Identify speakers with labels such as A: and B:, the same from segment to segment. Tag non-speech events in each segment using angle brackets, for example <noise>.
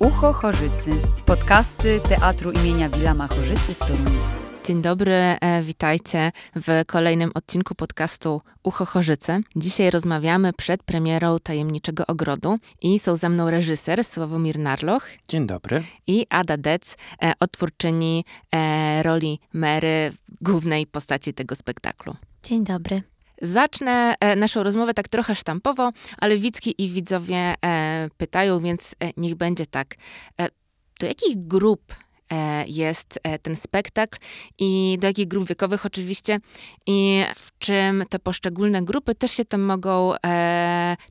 A: Ucho Chorzycy. Podcasty Teatru imienia Wilama Chorzycy w Toruniu.
B: Dzień dobry, e, witajcie w kolejnym odcinku podcastu Ucho Chorzycy. Dzisiaj rozmawiamy przed premierą Tajemniczego Ogrodu i są ze mną reżyser Sławomir Narloch.
C: Dzień dobry.
B: I Ada Dec, e, odtwórczyni e, roli Mary w głównej postaci tego spektaklu.
D: Dzień dobry.
B: Zacznę e, naszą rozmowę tak trochę sztampowo, ale widzki i widzowie e, pytają, więc e, niech będzie tak. Do jakich grup jest ten spektakl i do jakich grup wiekowych oczywiście i w czym te poszczególne grupy też się tam mogą,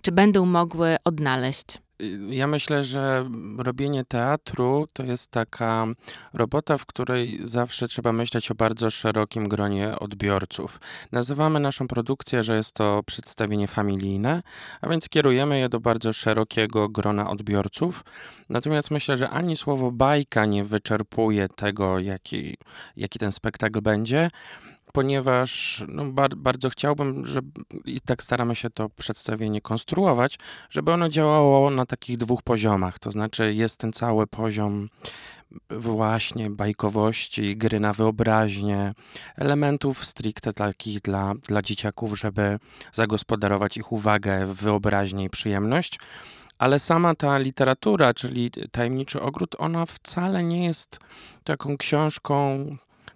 B: czy będą mogły odnaleźć?
C: Ja myślę, że robienie teatru to jest taka robota, w której zawsze trzeba myśleć o bardzo szerokim gronie odbiorców. Nazywamy naszą produkcję, że jest to przedstawienie familijne, a więc kierujemy je do bardzo szerokiego grona odbiorców. Natomiast myślę, że ani słowo bajka nie wyczerpuje tego, jaki, jaki ten spektakl będzie ponieważ no, bar bardzo chciałbym, żeby, i tak staramy się to przedstawienie konstruować, żeby ono działało na takich dwóch poziomach. To znaczy jest ten cały poziom właśnie bajkowości, gry na wyobraźnię, elementów stricte takich dla, dla dzieciaków, żeby zagospodarować ich uwagę, wyobraźnię i przyjemność. Ale sama ta literatura, czyli Tajemniczy Ogród, ona wcale nie jest taką książką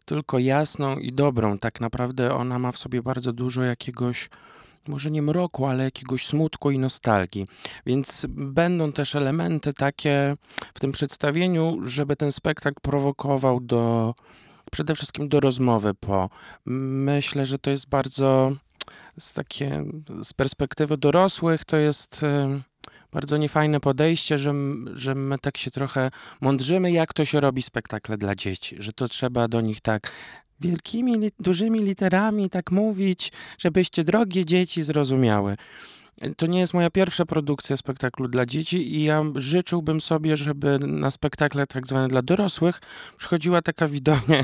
C: tylko jasną i dobrą. Tak naprawdę ona ma w sobie bardzo dużo jakiegoś może nie mroku, ale jakiegoś smutku i nostalgii. Więc będą też elementy takie w tym przedstawieniu, żeby ten spektakl prowokował do przede wszystkim do rozmowy po. Myślę, że to jest bardzo z takie z perspektywy dorosłych to jest bardzo niefajne podejście, że, że my tak się trochę mądrzymy, jak to się robi spektakle dla dzieci, że to trzeba do nich tak wielkimi, dużymi literami tak mówić, żebyście drogie dzieci zrozumiały. To nie jest moja pierwsza produkcja spektaklu dla dzieci i ja życzyłbym sobie, żeby na spektakle tak zwane dla dorosłych przychodziła taka widownia,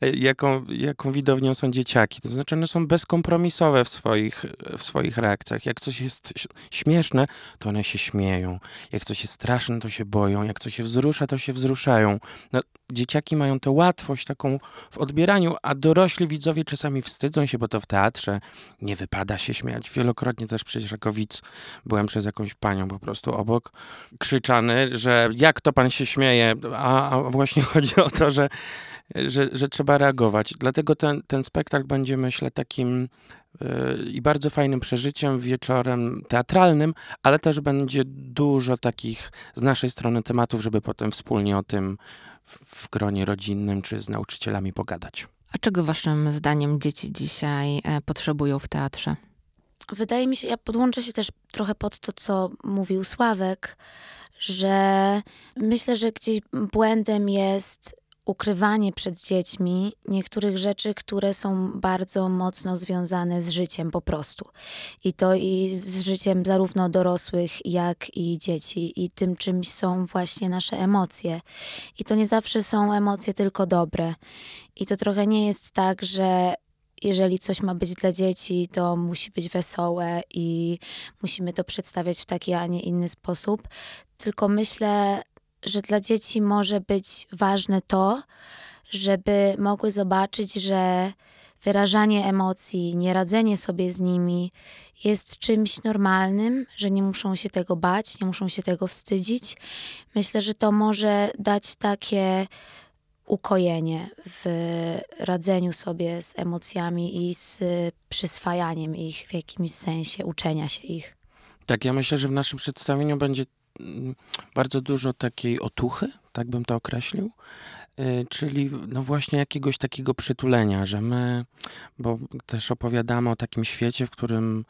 C: <laughs> jaką, jaką widownią są dzieciaki. To znaczy one są bezkompromisowe w swoich, w swoich reakcjach. Jak coś jest śmieszne, to one się śmieją. Jak coś jest straszne, to się boją. Jak coś się wzrusza, to się wzruszają. No, dzieciaki mają tę łatwość taką w odbieraniu, a dorośli widzowie czasami wstydzą się, bo to w teatrze nie wypada się śmiać. Wielokrotnie też przecież jako widz byłem przez jakąś panią po prostu obok, krzyczany, że jak to pan się śmieje, a, a właśnie <laughs> chodzi o to, że, że, że trzeba reagować. Dlatego ten, ten spektakl będzie, myślę, takim yy, i bardzo fajnym przeżyciem, wieczorem teatralnym, ale też będzie dużo takich z naszej strony tematów, żeby potem wspólnie o tym w, gronie rodzinnym czy z nauczycielami pogadać.
B: A czego waszym zdaniem dzieci dzisiaj e, potrzebują w teatrze?
D: Wydaje mi się, ja podłączę się też trochę pod to, co mówił Sławek, że myślę, że gdzieś błędem jest ukrywanie przed dziećmi niektórych rzeczy, które są bardzo mocno związane z życiem po prostu. I to i z życiem zarówno dorosłych, jak i dzieci. I tym czymś są właśnie nasze emocje. I to nie zawsze są emocje tylko dobre. I to trochę nie jest tak, że jeżeli coś ma być dla dzieci, to musi być wesołe i musimy to przedstawiać w taki, a nie inny sposób. Tylko myślę, że dla dzieci może być ważne to, żeby mogły zobaczyć, że wyrażanie emocji, nieradzenie sobie z nimi jest czymś normalnym, że nie muszą się tego bać, nie muszą się tego wstydzić. Myślę, że to może dać takie ukojenie w radzeniu sobie z emocjami i z przyswajaniem ich w jakimś sensie, uczenia się ich.
C: Tak, ja myślę, że w naszym przedstawieniu będzie bardzo dużo takiej otuchy, tak bym to określił, y, czyli no właśnie jakiegoś takiego przytulenia, że my, bo też opowiadamy o takim świecie, w którym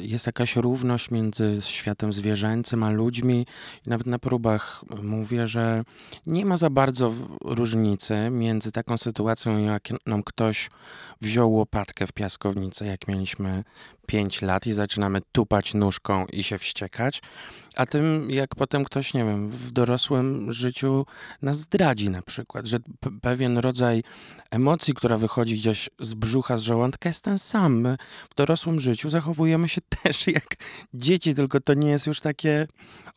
C: jest jakaś równość między światem zwierzęcym a ludźmi. Nawet na próbach mówię, że nie ma za bardzo różnicy między taką sytuacją, jak nam ktoś wziął łopatkę w piaskownicę, jak mieliśmy 5 lat i zaczynamy tupać nóżką i się wściekać, a tym jak potem ktoś, nie wiem, w dorosłym życiu nas zdradzi na przykład, że pewien rodzaj emocji, która wychodzi gdzieś z brzucha, z żołądka jest ten sam. My w dorosłym życiu zachowujemy się <laughs> też jak dzieci, tylko to nie jest już takie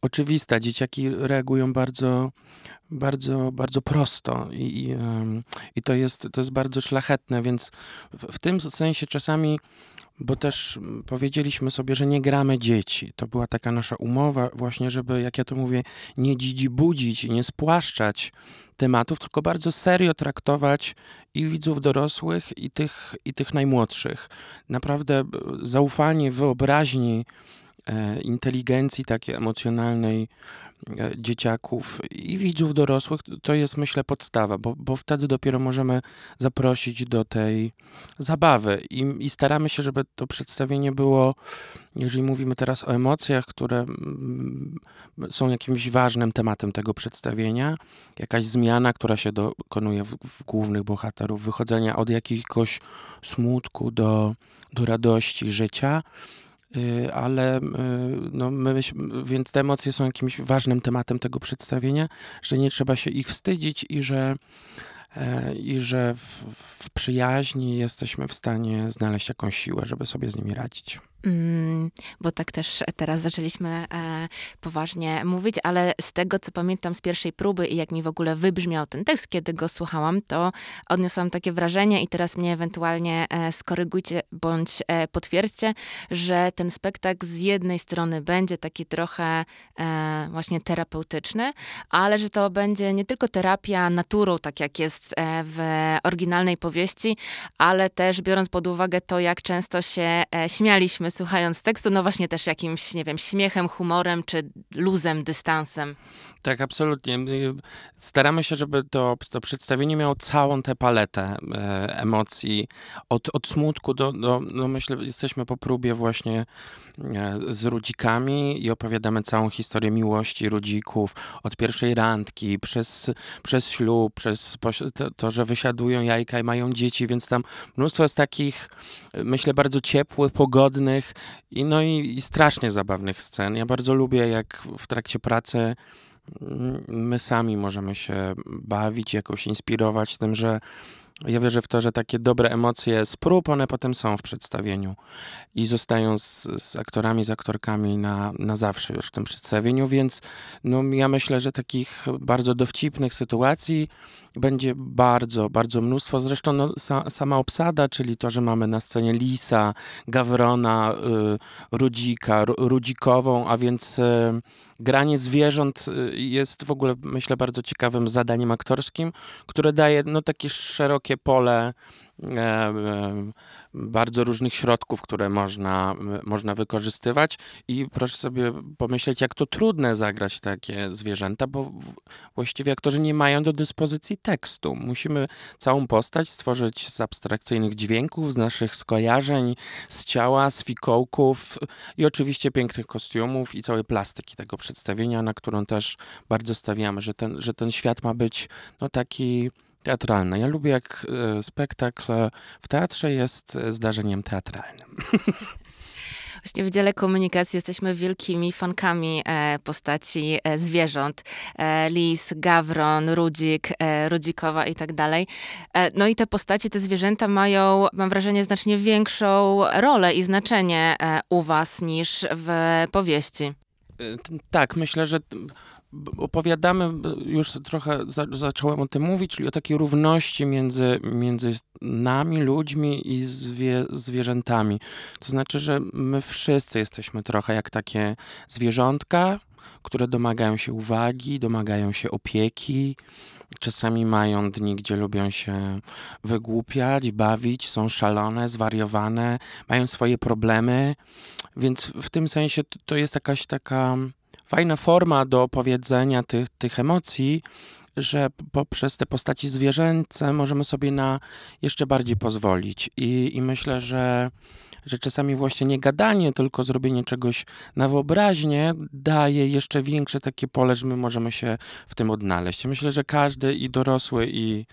C: oczywiste. Dzieciaki reagują bardzo, bardzo, bardzo prosto i, i, i to, jest, to jest bardzo szlachetne, więc w, w tym sensie czasami bo też powiedzieliśmy sobie, że nie gramy dzieci. To była taka nasza umowa właśnie, żeby, jak ja to mówię, nie dzidzi budzić i nie spłaszczać tematów, tylko bardzo serio traktować i widzów dorosłych, i tych, i tych najmłodszych. Naprawdę zaufanie, wyobraźni, e, inteligencji takiej emocjonalnej dzieciaków i widzów dorosłych, to jest myślę podstawa, bo, bo wtedy dopiero możemy zaprosić do tej zabawy. I, i staramy się, żeby to przedstawienie było, jeżeli mówimy teraz o emocjach, które są jakimś ważnym tematem tego przedstawienia, jakaś zmiana, która się dokonuje w, w głównych bohaterów, wychodzenia od jakiegoś smutku do, do radości życia, ale y, no, my, więc te emocje są jakimś ważnym tematem tego przedstawienia, że nie trzeba się ich wstydzić i że E, i że w, w, przyjaźni jesteśmy w stanie znaleźć jakąś siłę, żeby sobie z nimi radzić. Mm,
B: bo tak też teraz zaczęliśmy e, poważnie mówić, ale z tego, co pamiętam z pierwszej próby i jak mi w ogóle wybrzmiał ten tekst, kiedy go słuchałam, to odniosłam takie wrażenie i teraz mnie ewentualnie e, skorygujcie bądź e, potwierdźcie, że ten spektakl z jednej strony będzie taki trochę e, właśnie terapeutyczny, ale że to będzie nie tylko terapia naturą, tak jak jest e, w oryginalnej powieści, ale też biorąc pod uwagę to, jak często się e, słuchając tekstu, no właśnie też jakimś, nie wiem, śmiechem, humorem czy luzem, dystansem.
C: Tak, absolutnie. Staramy się, żeby to, to przedstawienie miało całą tę paletę e, emocji, od, od smutku do, do, no myślę, jesteśmy po próbie właśnie e, z rudzikami i opowiadamy całą historię miłości rudzików, od pierwszej randki, przez, przez ślub, przez to, to, że wysiadują jajka i mają dzieci, więc tam mnóstwo jest takich, myślę, bardzo ciepłych, pogodnych i, no i, i strasznie zabawnych scen. Ja bardzo lubię, jak w trakcie pracy my sami możemy się bawić, jakoś inspirować tym, że ja wierzę w to, że takie dobre emocje z prób, one potem są w przedstawieniu i zostają z, z, aktorami, z aktorkami na, na zawsze już w tym przedstawieniu, więc no, ja myślę, że takich bardzo dowcipnych sytuacji będzie bardzo, bardzo mnóstwo. Zresztą no, sa, sama obsada, czyli to, że mamy na scenie Lisa, Gawrona, y, Rudzika, Rudzikową, a więc y, granie zwierząt y, jest w ogóle, myślę, bardzo ciekawym zadaniem aktorskim, które daje no, takie szerokie pole bardzo różnych środków, które można, można wykorzystywać i proszę sobie pomyśleć, jak to trudne zagrać takie zwierzęta, bo właściwie aktorzy nie mają do dyspozycji tekstu. Musimy całą postać stworzyć z abstrakcyjnych dźwięków, z naszych skojarzeń, z ciała, z fikołków i oczywiście pięknych kostiumów i całej plastyki tego przedstawienia, na którą też bardzo stawiamy, że ten, że ten świat ma być no, taki teatralne. Ja lubię, jak e, spektakl w teatrze jest e, zdarzeniem teatralnym. <laughs>
B: Właśnie w dziale komunikacji jesteśmy wielkimi fankami e, postaci zwierząt. Lis, Gawron, Rudzik, Rudzikowa i tak dalej. No i te postacie, te zwierzęta mają, mam wrażenie, znacznie większą rolę i znaczenie u was niż w powieści.
C: Tak, myślę, że opowiadamy, już trochę za, zacząłem o tym mówić, czyli o takiej równości między, między nami, ludźmi i zwie, zwierzętami. To znaczy, że my wszyscy jesteśmy trochę jak takie zwierzątka, które domagają się uwagi, domagają się opieki. Czasami mają dni, gdzie lubią się wygłupiać, bawić, są szalone, zwariowane, mają swoje problemy, więc w tym sensie to jest jakaś taka fajna forma do opowiedzenia tych, tych emocji, że poprzez te postaci zwierzęce możemy sobie na jeszcze bardziej pozwolić. I, i myślę, że że czasami właśnie nie gadanie, tylko zrobienie czegoś na wyobraźnię daje jeszcze większe takie pole, że my możemy się w tym odnaleźć. Myślę, że każdy i dorosły, i,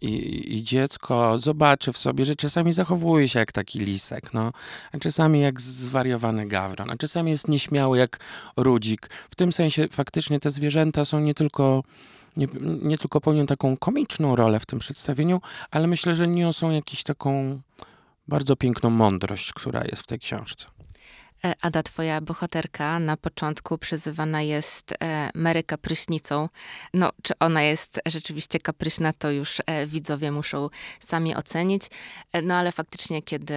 C: i, i dziecko zobaczy w sobie, że czasami zachowuje się jak taki lisek, no, a czasami jak zwariowany gawron, a czasami jest nieśmiały jak rudzik. W tym sensie faktycznie te zwierzęta są nie tylko nie, nie tylko pełnią taką komiczną rolę w tym przedstawieniu, ale myślę, że niosą jakąś taką bardzo piękną mądrość, która jest w tej książce.
B: E, Ada, twoja bohaterka na początku przyzywana jest e, Mary kapryśnicą. No, czy ona jest rzeczywiście kapryśna, to już e, widzowie muszą sami ocenić. No, ale faktycznie, kiedy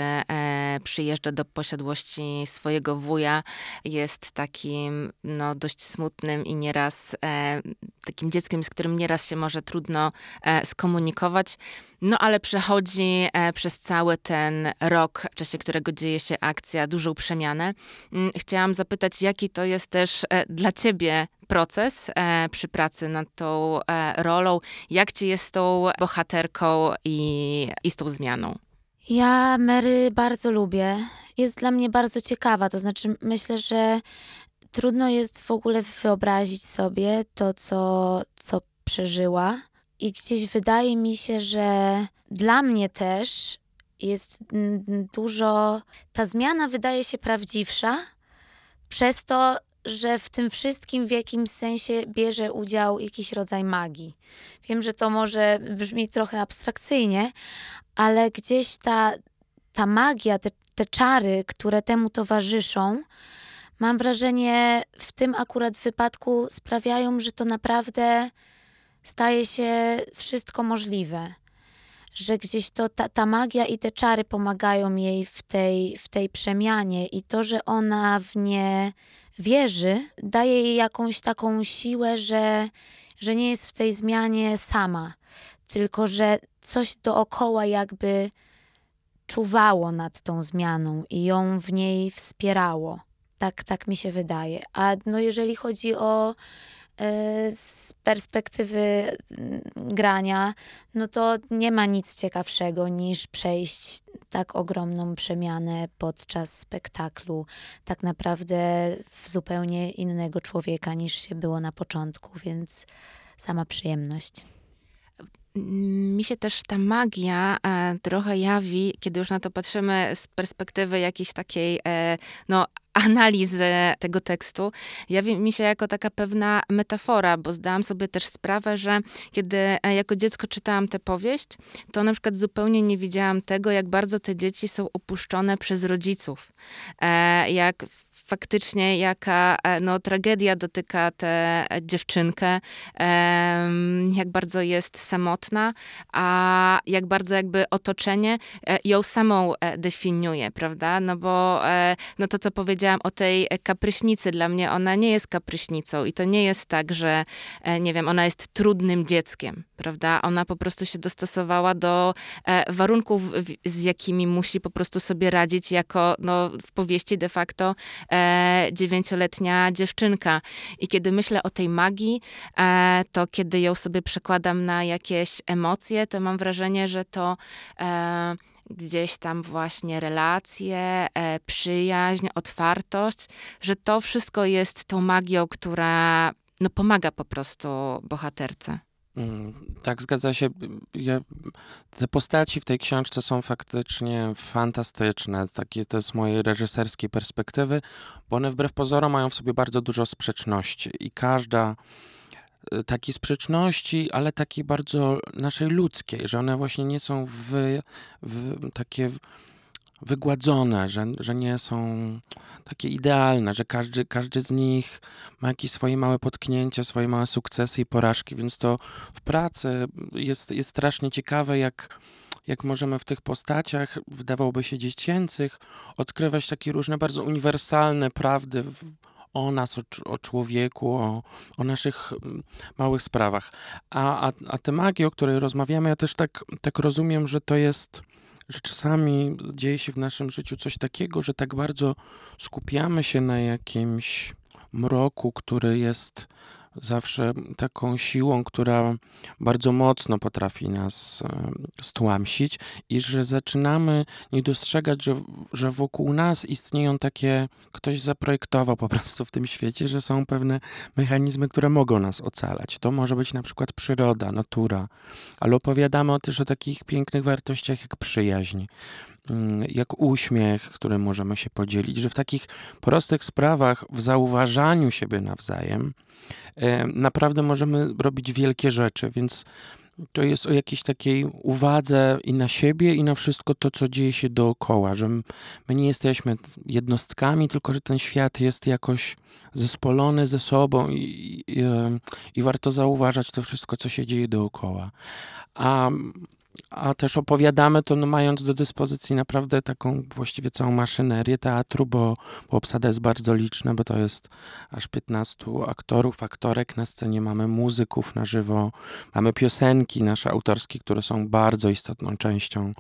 B: przyjeżdża do posiadłości swojego wuja, jest takim, no, dość smutnym i nieraz takim dzieckiem, z którym nieraz się może trudno skomunikować. No ale przechodzi e, przez cały ten rok, w czasie którego dzieje się akcja, dużą przemianę. Mm, chciałam zapytać, jaki to jest też e, dla ciebie proces e, przy pracy nad tą rolą? Jak ci jest z tą bohaterką i, i z tą zmianą?
D: Ja Mary bardzo lubię. Jest dla mnie bardzo ciekawa. To znaczy, myślę, że trudno jest w ogóle wyobrazić sobie to, co, co przeżyła i gdzieś wydaje mi się, że dla mnie też jest dużo. Ta zmiana wydaje się prawdziwsza, przez to, że w tym wszystkim w jakimś sensie bierze udział jakiś rodzaj magii. Wiem, że to może brzmi trochę abstrakcyjnie, ale gdzieś ta, ta magia, te, te czary, które temu towarzyszą, mam wrażenie, w tym akurat wypadku sprawiają, że to naprawdę staje się wszystko możliwe. Że gdzieś to ta, ta magia i te czary pomagają jej w tej, w tej przemianie, i to, że ona w nie wierzy, daje jej jakąś taką siłę, że, że nie jest w tej zmianie sama, tylko że coś dookoła jakby czuwało nad tą zmianą i ją w niej wspierało. Tak, tak mi się wydaje. A no jeżeli chodzi o z perspektywy mm, grania, no to nie ma nic ciekawszego niż przejść tak ogromną przemianę podczas spektaklu, tak naprawdę w zupełnie innego człowieka niż się było na początku, więc sama przyjemność.
B: Mi się też ta magia e, trochę jawi, kiedy już na to patrzymy z perspektywy jakiejś takiej, e, no, analizy tego tekstu, jawi mi się jako taka pewna metafora, bo zdałam sobie też sprawę, że kiedy e, jako dziecko czytałam tę powieść, to na przykład zupełnie nie widziałam tego, jak bardzo te dzieci są opuszczone przez rodziców. Jak faktycznie jaka e, no, tragedia dotyka tę dziewczynkę, jak bardzo jest samotna, a jak bardzo jakby otoczenie e, ją samą e, definiuje, prawda? No bo no to, co powiedziałam o tej kapryśnicy, dla mnie ona nie jest kapryśnicą i to nie jest tak, że nie wiem, ona jest trudnym dzieckiem, prawda? Ona po prostu się dostosowała do warunków, z jakimi musi po prostu sobie radzić jako no, w powieści de facto dziewięcioletnia dziewczynka. I kiedy myślę o tej magii, e, to kiedy ją sobie przekładam na jakieś emocje, to mam wrażenie, że to e, gdzieś tam właśnie relacje, przyjaźń, otwartość, że to wszystko jest tą magią, która no, pomaga po prostu bohaterce.
C: Mm, tak, zgadza się. Ja, te postaci w tej książce są faktycznie fantastyczne. Takie to z mojej reżyserskiej perspektywy, bo one wbrew pozorom mają w sobie bardzo dużo sprzeczności i każda y, takiej sprzeczności, ale takiej bardzo naszej ludzkiej, że one właśnie nie są w, w takie wygładzone, że, że nie są takie idealne, że każdy, każdy z nich ma jakieś swoje małe potknięcia, swoje małe sukcesy i porażki, więc to w pracy jest, jest strasznie ciekawe, jak, jak możemy w tych postaciach, wydawałoby się dziecięcych, odkrywać takie różne bardzo uniwersalne prawdy o nas, o, o człowieku, o, o, naszych mm, małych sprawach. A, a, a tę magię, o której rozmawiamy, ja też tak, tak rozumiem, że to jest że czasami dzieje się w naszym życiu coś takiego, że tak bardzo skupiamy się na jakimś mroku, który jest zawsze taką siłą, która bardzo mocno potrafi nas e, stłamsić i że zaczynamy nie dostrzegać, że, że wokół nas istnieją takie, ktoś zaprojektował po <laughs> prostu w tym świecie, że są pewne mechanizmy, które mogą nas ocalać. To może być na przykład przyroda, natura, ale opowiadamy też o takich pięknych wartościach jak przyjaźń, jak uśmiech, którym możemy się podzielić, że w takich prostych sprawach, w zauważaniu siebie nawzajem, e, naprawdę możemy robić wielkie rzeczy, więc to jest o jakiejś takiej uwadze i na siebie, i na wszystko to, co dzieje się dookoła, że my nie jesteśmy jednostkami, tylko że ten świat jest jakoś zespolony ze sobą i, i, i warto zauważać to wszystko, co się dzieje dookoła. A a też opowiadamy to no, mając do dyspozycji naprawdę taką właściwie całą maszynerię teatru, bo, bo obsada jest bardzo liczna, bo to jest aż 15 aktorów, aktorek. Na scenie, mamy muzyków na żywo, mamy piosenki nasze autorskie, które są bardzo istotną częścią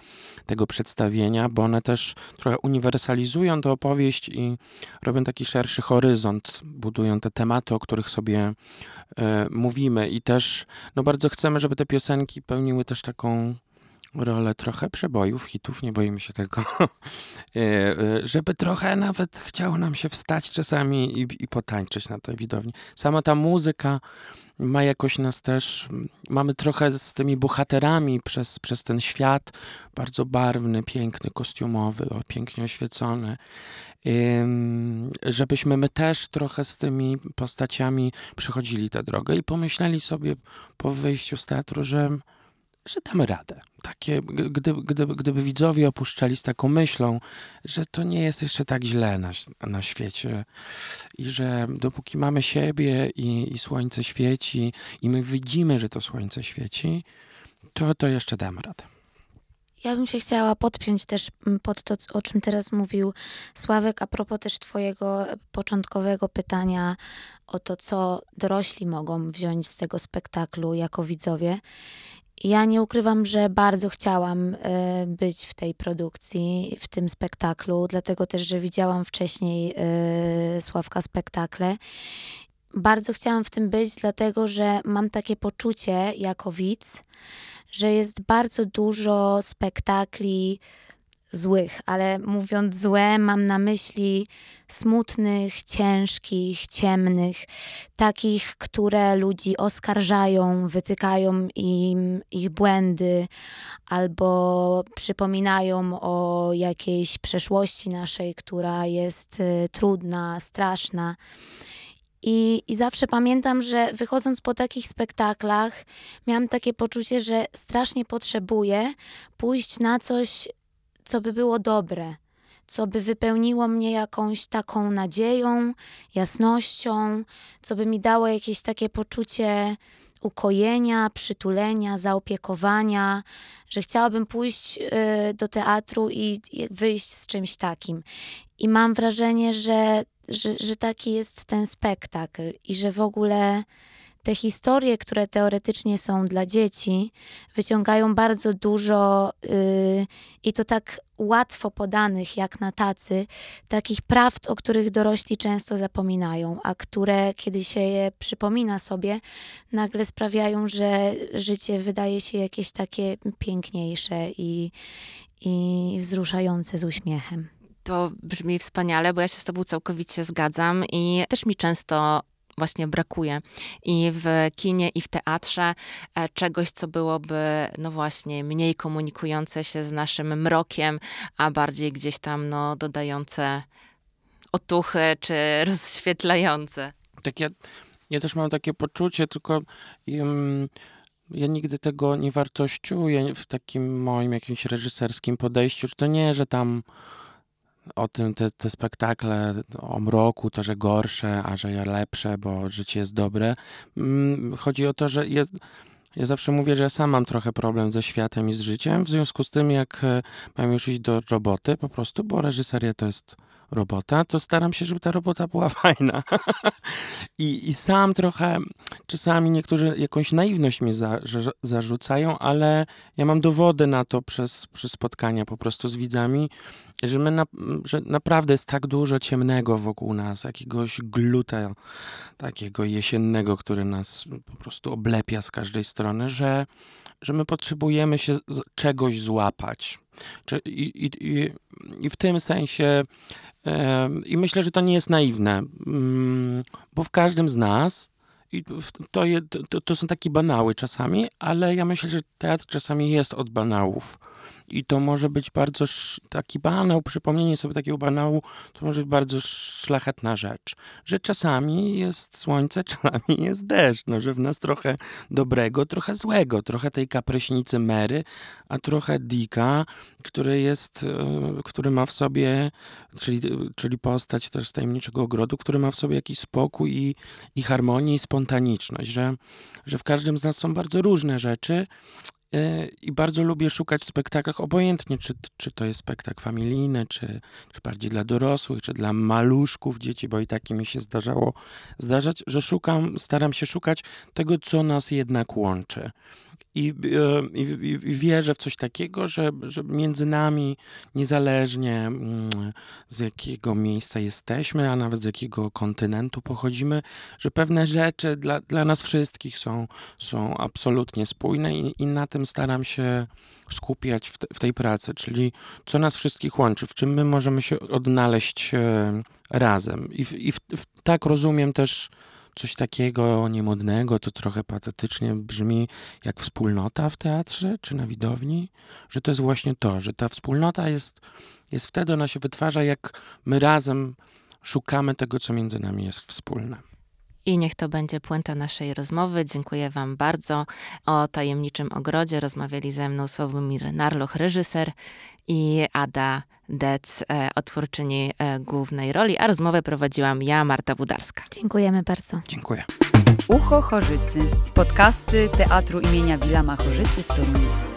C: tego przedstawienia, bo one też trochę uniwersalizują tę opowieść i robią taki szerszy horyzont, budują te tematy, o których sobie e, mówimy. I też no bardzo chcemy, żeby te piosenki pełniły też taką rolę trochę przebojów, hitów, nie boimy się tego, <laughs> e, e, żeby trochę nawet chciało nam się wstać czasami i, i potańczyć na tej widowni. Sama ta muzyka ma jakoś nas też, mamy trochę z tymi bohaterami przez, przez ten świat, bardzo barwny, piękny, kostiumowy, pięknie oświecony, żebyśmy my też trochę z tymi postaciami przechodzili tę drogę i pomyśleli sobie po wyjściu z teatru, że że damy radę. Takie, gdyby, gdyby, gdyby widzowie opuszczali z taką myślą, że to nie jest jeszcze tak źle na, na świecie i że dopóki mamy siebie i, i słońce świeci i my widzimy, że to słońce świeci, to, to jeszcze damy radę.
D: Ja bym się chciała podpiąć też mm, pod to, o czym teraz mówił Sławek, a propos też Twojego początkowego pytania o to, co dorośli mogą wziąć z tego spektaklu jako widzowie. Ja nie ukrywam, że bardzo chciałam e, być w tej produkcji, w tym spektaklu, dlatego też, że widziałam wcześniej e, Sławka spektakle. Bardzo chciałam w tym być, dlatego że mam takie poczucie jako widz, że jest bardzo dużo spektakli złych, ale mówiąc złe, mam na myśli smutnych, ciężkich, ciemnych, takich, które ludzi oskarżają, wytykają im ich błędy albo przypominają o jakiejś przeszłości naszej, która jest y, trudna, straszna. I, I zawsze pamiętam, że wychodząc po takich spektaklach, miałam takie poczucie, że strasznie potrzebuję pójść na coś co by było dobre, co by wypełniło mnie jakąś taką nadzieją, jasnością, co by mi dało jakieś takie poczucie ukojenia, przytulenia, zaopiekowania, że chciałabym pójść y, do teatru i, i wyjść z czymś takim. I mam wrażenie, że, że, że taki jest ten spektakl i że w ogóle te historie, które teoretycznie są dla dzieci, wyciągają bardzo dużo yy, i to tak łatwo podanych, jak na tacy, takich prawd, o których dorośli często zapominają, a które, kiedy się je przypomina sobie, nagle sprawiają, że życie wydaje się jakieś takie piękniejsze i, i wzruszające z uśmiechem.
B: To brzmi wspaniale, bo ja się z Tobą całkowicie zgadzam i też mi często właśnie brakuje i w kinie, i w teatrze e, czegoś, co byłoby, no właśnie, mniej komunikujące się z naszym mrokiem, a bardziej gdzieś tam, no, dodające otuchy, czy <laughs> rozświetlające.
C: Tak ja, ja też mam takie poczucie, tylko um, ja nigdy tego nie wartościuję w takim moim jakimś reżyserskim podejściu, że to nie, że tam o tym te, te spektakle o mroku, to, że gorsze, a że lepsze, bo życie jest dobre. Mm, chodzi o to, że ja, ja zawsze mówię, że ja sam mam trochę problem ze światem i z życiem, w związku z tym, jak e, mam już iść do roboty po prostu, bo reżyseria to jest robota, to staram się, żeby ta robota była <laughs> fajna. I, I sam trochę, czasami niektórzy jakąś naiwność mi za, że, zarzucają, ale ja mam dowody na to przez, przez spotkania po prostu z widzami, że, my na, że naprawdę jest tak dużo ciemnego wokół nas, jakiegoś gluta takiego jesiennego, który nas po prostu oblepia z każdej strony, że, że my potrzebujemy się czegoś złapać. I, i, i w tym sensie, i myślę, że to nie jest naiwne, mm, bo w każdym z nas, i to, je, to, to są takie banały czasami, ale ja myślę, że teatr czasami jest od banałów. I to może być bardzo taki banał, przypomnienie sobie takiego banału, to może być bardzo szlachetna rzecz. Że czasami jest słońce, <laughs> czasami jest deszcz, no, że w nas trochę dobrego, trochę złego, trochę tej kapryśnicy Mary, a trochę Dika, który jest, e, który ma w sobie, czyli, czyli postać też z Tajemniczego Ogrodu, który ma w sobie jakiś spokój i, i harmonię i spontaniczność, że, że w każdym z nas są bardzo różne rzeczy, i bardzo lubię szukać w spektaklach, obojętnie czy, czy to jest spektakl familijny, czy, czy bardziej dla dorosłych, czy dla maluszków dzieci, bo i takie mi się zdarzało zdarzać, że szukam, staram się szukać tego, co nas jednak łączy. I, e, i, i, wierzę w coś takiego, że, że między nami, niezależnie mm, z jakiego miejsca jesteśmy, a nawet z jakiego kontynentu pochodzimy, że pewne rzeczy dla, dla nas wszystkich są, są absolutnie spójne i, i na tym staram się skupiać w, te, w tej pracy, czyli co nas wszystkich łączy, w czym my możemy się odnaleźć e, razem. I, i w, w, tak rozumiem też coś takiego niemodnego, to trochę patetycznie brzmi jak wspólnota w teatrze czy na widowni, że to jest właśnie to, że ta wspólnota jest, jest wtedy, ona się wytwarza, jak my razem szukamy tego, co między nami jest wspólne.
B: I niech to będzie puenta naszej rozmowy. Dziękuję Wam bardzo. O tajemniczym ogrodzie rozmawiali ze mną Sławomir Narloch, reżyser i Ada Dec, e, otwórczyni e, głównej roli, a rozmowę prowadziłam ja, Marta Wudarska.
D: Dziękujemy bardzo.
C: Dziękuję.
A: Ucho Chorzycy. Podcasty Teatru imienia Wilama Chorzycy w Toruniu.